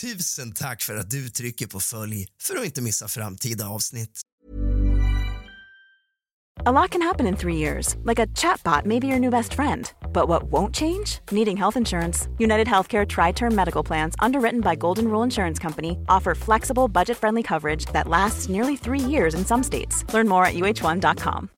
Tusen tack för att du trycker på följ för att inte missa framtida avsnitt. A lot can happen in three years, like a chatbot may be your new best friend. But what won't change? Needing health insurance. United Healthcare Tri Term Medical Plans, underwritten by Golden Rule Insurance Company, offer flexible, budget friendly coverage that lasts nearly three years in some states. Learn more at uh1.com.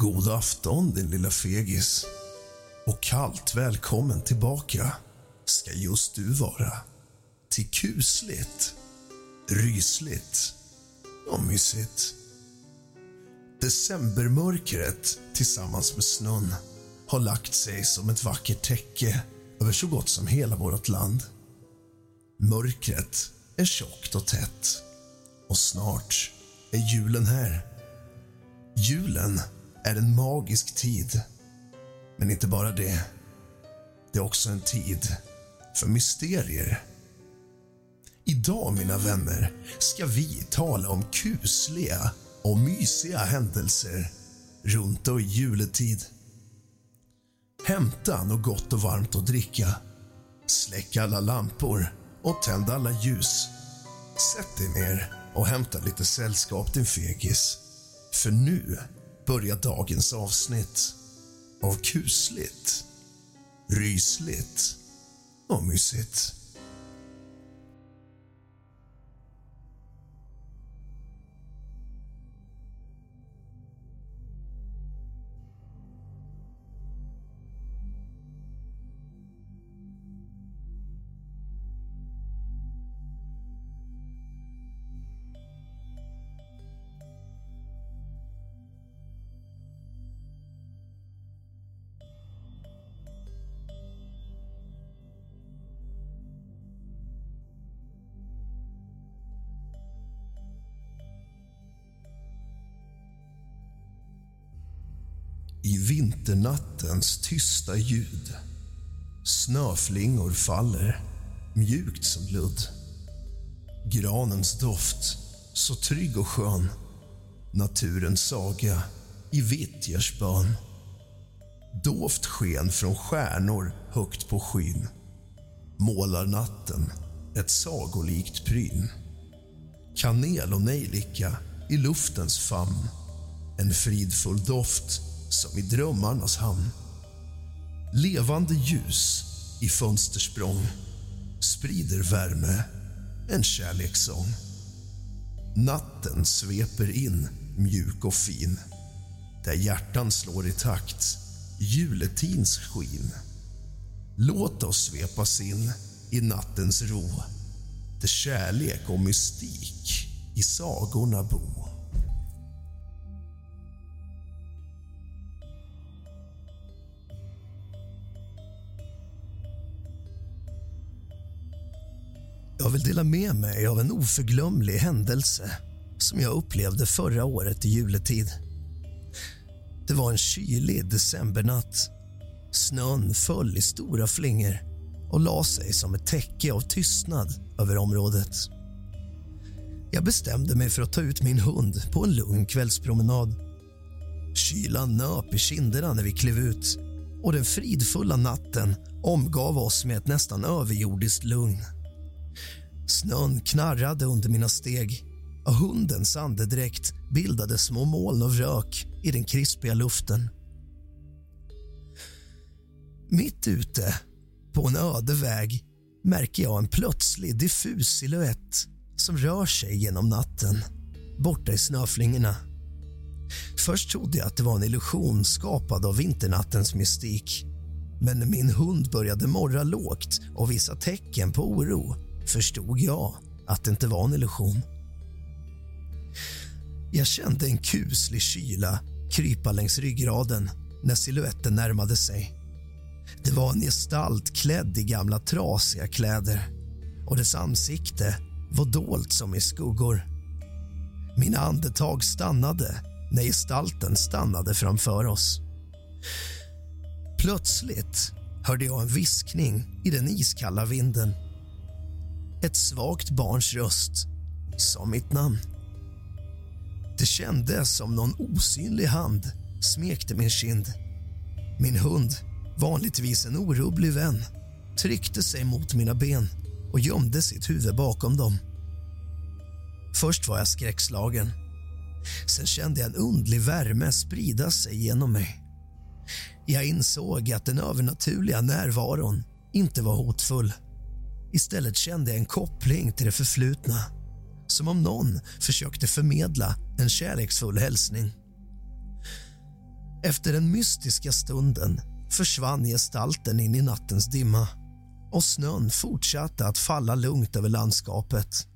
God afton, din lilla fegis. Och kallt välkommen tillbaka ska just du vara till kusligt, rysligt och mysigt. Decembermörkret tillsammans med snön har lagt sig som ett vackert täcke över så gott som hela vårt land. Mörkret är tjockt och tätt och snart är julen här. Julen är en magisk tid. Men inte bara det. Det är också en tid för mysterier. Idag, mina vänner, ska vi tala om kusliga och mysiga händelser runt och i juletid. Hämta något gott och varmt att dricka. Släck alla lampor och tänd alla ljus. Sätt dig ner och hämta lite sällskap, din fegis. För nu börjar dagens avsnitt av kusligt, rysligt och mysigt. I vinternattens tysta ljud. Snöflingor faller, mjukt som ludd. Granens doft, så trygg och skön. Naturens saga i vitt görs bön. Dovt sken från stjärnor högt på skyn målar natten ett sagolikt pryn. Kanel och nejlika i luftens famn en fridfull doft som i drömmarnas hamn. Levande ljus i fönstersprång sprider värme, en kärlekssång. Natten sveper in, mjuk och fin där hjärtan slår i takt, juletins skin. Låt oss svepas in i nattens ro där kärlek och mystik i sagorna bo. Jag vill dela med mig av en oförglömlig händelse som jag upplevde förra året i juletid. Det var en kylig decembernatt. Snön föll i stora flingor och la sig som ett täcke av tystnad över området. Jag bestämde mig för att ta ut min hund på en lugn kvällspromenad. Kylan nöp i kinderna när vi klev ut och den fridfulla natten omgav oss med ett nästan överjordiskt lugn. Snön knarrade under mina steg och hundens andedräkt bildade små moln av rök i den krispiga luften. Mitt ute, på en öde väg märker jag en plötslig diffus siluett som rör sig genom natten, borta i snöflingorna. Först trodde jag att det var en illusion skapad av vinternattens mystik. Men när min hund började morra lågt och visa tecken på oro förstod jag att det inte var en illusion. Jag kände en kuslig kyla krypa längs ryggraden när siluetten närmade sig. Det var en gestalt klädd i gamla trasiga kläder och dess ansikte var dolt som i skuggor. Mina andetag stannade när gestalten stannade framför oss. Plötsligt hörde jag en viskning i den iskalla vinden. Ett svagt barns röst sa mitt namn. Det kändes som någon osynlig hand smekte min kind. Min hund, vanligtvis en orubblig vän tryckte sig mot mina ben och gömde sitt huvud bakom dem. Först var jag skräckslagen. Sen kände jag en undlig värme sprida sig genom mig. Jag insåg att den övernaturliga närvaron inte var hotfull. Istället kände jag en koppling till det förflutna. Som om någon försökte förmedla en kärleksfull hälsning. Efter den mystiska stunden försvann gestalten in i nattens dimma och snön fortsatte att falla lugnt över landskapet.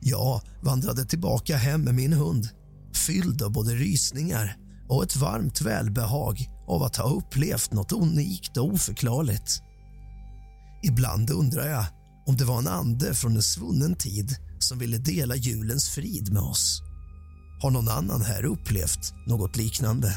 Jag vandrade tillbaka hem med min hund fylld av både rysningar och ett varmt välbehag av att ha upplevt något unikt och oförklarligt. Ibland undrar jag om det var en ande från en svunnen tid som ville dela julens frid med oss. Har någon annan här upplevt något liknande?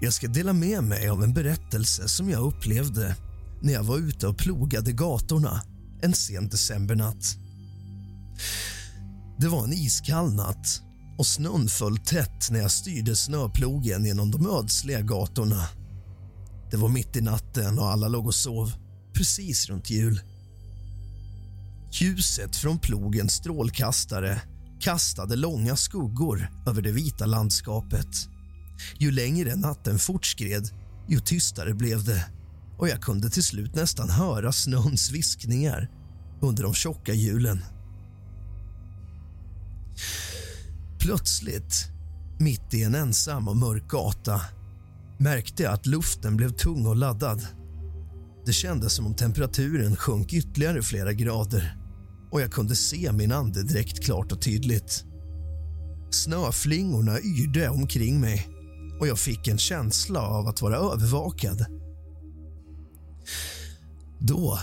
Jag ska dela med mig av en berättelse som jag upplevde när jag var ute och plogade gatorna en sen decembernatt. Det var en iskall natt och snön föll tätt när jag styrde snöplogen genom de ödsliga gatorna. Det var mitt i natten och alla låg och sov, precis runt jul. Ljuset från plogens strålkastare kastade långa skuggor över det vita landskapet. Ju längre natten fortskred, ju tystare blev det och jag kunde till slut nästan höra snöns viskningar under de tjocka hjulen. Plötsligt, mitt i en ensam och mörk gata märkte jag att luften blev tung och laddad. Det kändes som om temperaturen sjönk ytterligare flera grader. och jag kunde se min andedräkt klart och tydligt. Snöflingorna yrde omkring mig och jag fick en känsla av att vara övervakad. Då,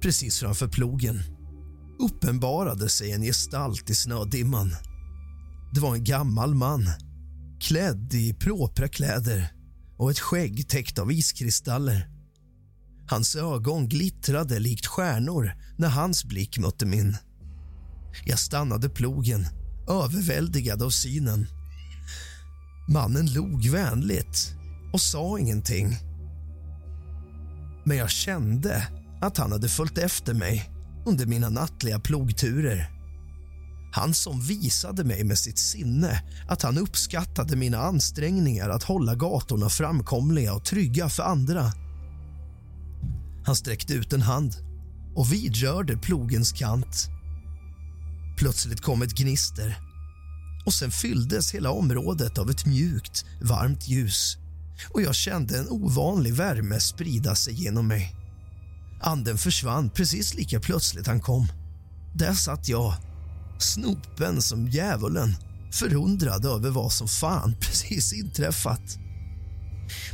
precis framför plogen, uppenbarade sig en gestalt i snödimman. Det var en gammal man, klädd i propra kläder och ett skägg täckt av iskristaller. Hans ögon glittrade likt stjärnor när hans blick mötte min. Jag stannade plogen, överväldigad av synen. Mannen log vänligt och sa ingenting. Men jag kände att han hade följt efter mig under mina nattliga plogturer. Han som visade mig med sitt sinne att han uppskattade mina ansträngningar att hålla gatorna framkomliga och trygga för andra. Han sträckte ut en hand och vidrörde plogens kant. Plötsligt kom ett gnister och sen fylldes hela området av ett mjukt, varmt ljus och jag kände en ovanlig värme sprida sig genom mig. Anden försvann precis lika plötsligt han kom. Där satt jag, snopen som djävulen förundrad över vad som fan precis inträffat.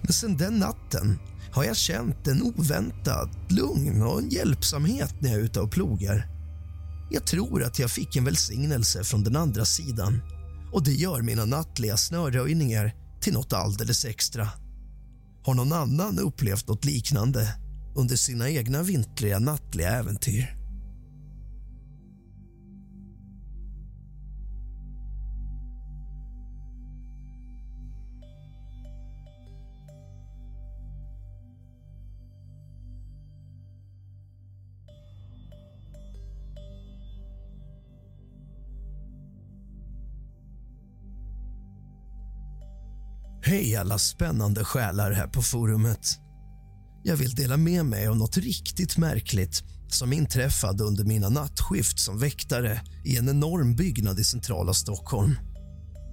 Men sen den natten har jag känt en oväntad lugn och en hjälpsamhet när jag är ute och plogar. Jag tror att jag fick en välsignelse från den andra sidan och det gör mina nattliga snöröjningar till något alldeles extra. Har någon annan upplevt något liknande under sina egna vintriga nattliga äventyr? Hej alla spännande själar här på forumet. Jag vill dela med mig av något riktigt märkligt som inträffade under mina nattskift som väktare i en enorm byggnad i centrala Stockholm.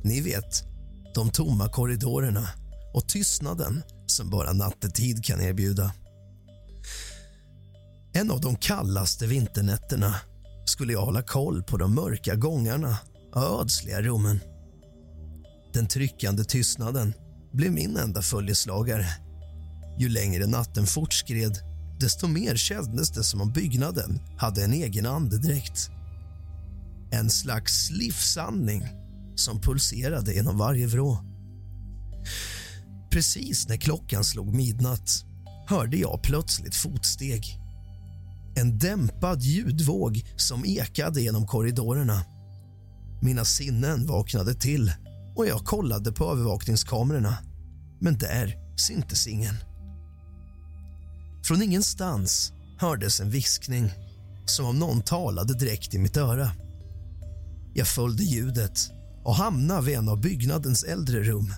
Ni vet, de tomma korridorerna och tystnaden som bara nattetid kan erbjuda. En av de kallaste vinternätterna skulle jag hålla koll på de mörka gångarna och ödsliga rummen. Den tryckande tystnaden blev min enda följeslagare. Ju längre natten fortskred, desto mer kändes det som om byggnaden hade en egen andedräkt. En slags livsandning som pulserade genom varje vrå. Precis när klockan slog midnatt hörde jag plötsligt fotsteg. En dämpad ljudvåg som ekade genom korridorerna. Mina sinnen vaknade till och jag kollade på övervakningskamerorna. Men där syntes ingen. Från ingenstans hördes en viskning som om någon talade direkt i mitt öra. Jag följde ljudet och hamnade vid en av byggnadens äldre rum.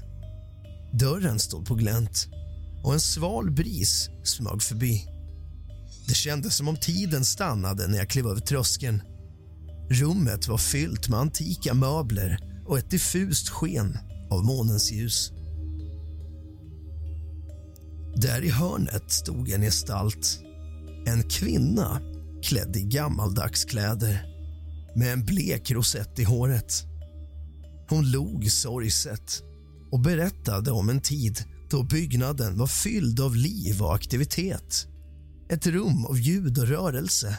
Dörren stod på glänt och en sval bris smög förbi. Det kändes som om tiden stannade när jag klev över tröskeln. Rummet var fyllt med antika möbler och ett diffust sken av månens ljus. Där i hörnet stod en gestalt. En kvinna klädd i gammaldags kläder med en blek rosett i håret. Hon log sorgset och berättade om en tid då byggnaden var fylld av liv och aktivitet. Ett rum av ljud och rörelse.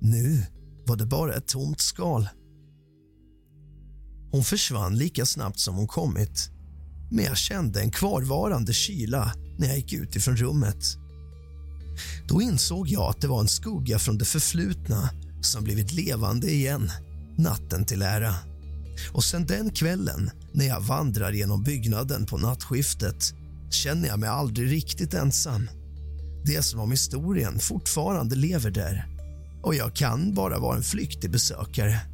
Nu var det bara ett tomt skal. Hon försvann lika snabbt som hon kommit men jag kände en kvarvarande kyla när jag gick ut ifrån rummet. Då insåg jag att det var en skugga från det förflutna som blivit levande igen, natten till ära. Och sen den kvällen, när jag vandrar genom byggnaden på nattskiftet känner jag mig aldrig riktigt ensam. Det är som om historien fortfarande lever där och jag kan bara vara en flyktig besökare.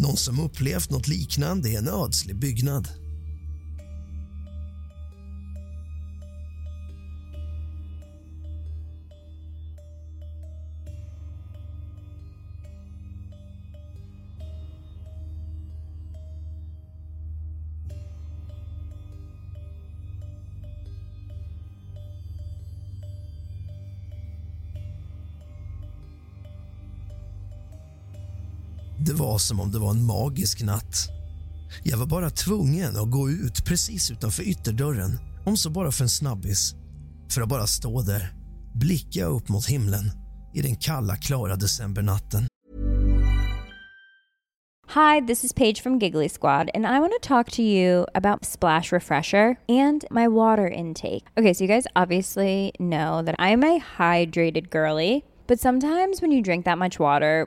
Någon som upplevt något liknande i en ödslig byggnad. Det var som om det var en magisk natt. Jag var bara tvungen att gå ut precis utanför ytterdörren, om så bara för en snabbis, för att bara stå där, blicka upp mot himlen i den kalla, klara decembernatten. Hi, this is Paige from Giggly Squad, and I want to talk to you about Splash Refresher and my water intake. Okay, so you guys obviously know that I'm a hydrated girly, but sometimes when you drink that much water,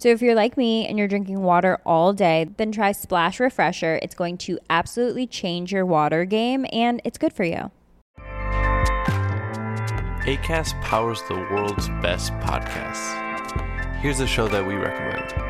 So if you're like me and you're drinking water all day, then try Splash Refresher. It's going to absolutely change your water game and it's good for you. ACAST powers the world's best podcasts. Here's a show that we recommend.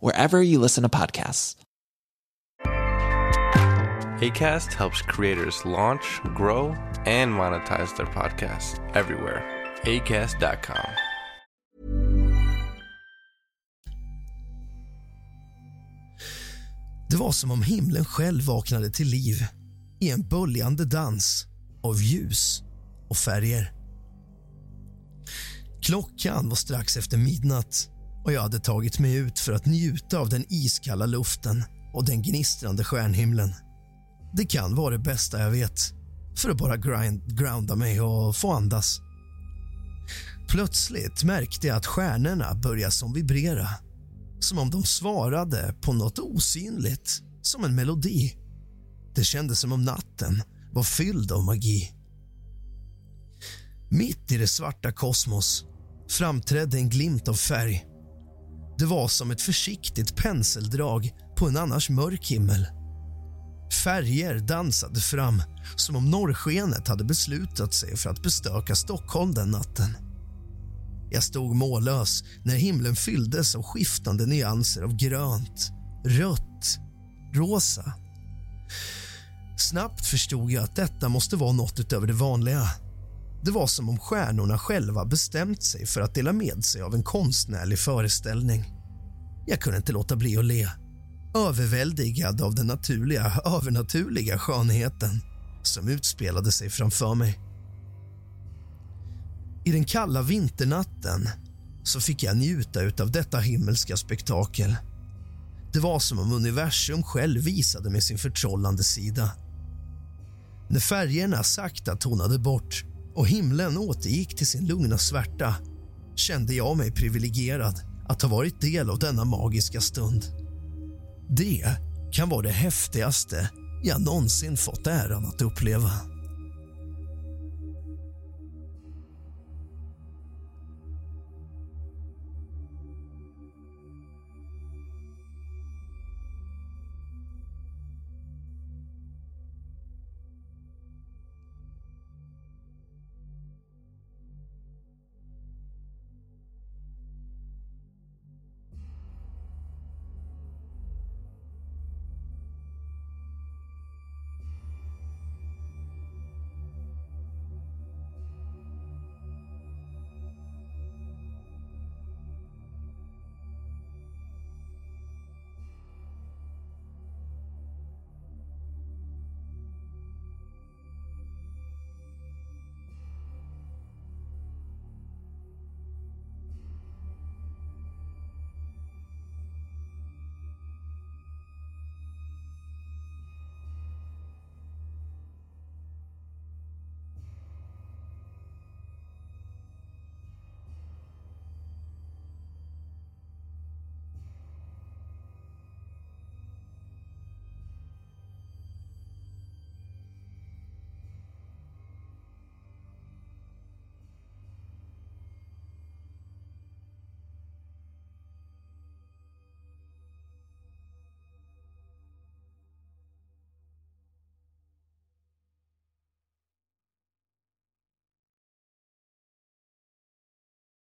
wherever you listen to podcasts. ACAST helps creators launch, grow, and monetize their podcasts everywhere. ACAST.com. Det var som om himlen själv vaknade till liv i en böljande dans av ljus och färger. Klockan var strax efter midnatt och jag hade tagit mig ut för att njuta av den iskalla luften och den gnistrande stjärnhimlen. Det kan vara det bästa jag vet för att bara grind, grounda mig och få andas. Plötsligt märkte jag att stjärnorna började som vibrera som om de svarade på något osynligt, som en melodi. Det kändes som om natten var fylld av magi. Mitt i det svarta kosmos framträdde en glimt av färg. Det var som ett försiktigt penseldrag på en annars mörk himmel. Färger dansade fram som om norrskenet hade beslutat sig för att bestöka Stockholm den natten. Jag stod mållös när himlen fylldes av skiftande nyanser av grönt, rött, rosa. Snabbt förstod jag att detta måste vara något utöver det vanliga. Det var som om stjärnorna själva bestämt sig för att dela med sig av en konstnärlig föreställning. Jag kunde inte låta bli att le, överväldigad av den naturliga, övernaturliga skönheten som utspelade sig framför mig. I den kalla vinternatten så fick jag njuta av detta himmelska spektakel. Det var som om universum själv visade mig sin förtrollande sida. När färgerna sakta tonade bort och himlen återgick till sin lugna svärta kände jag mig privilegierad att ha varit del av denna magiska stund. Det kan vara det häftigaste jag någonsin fått äran att uppleva.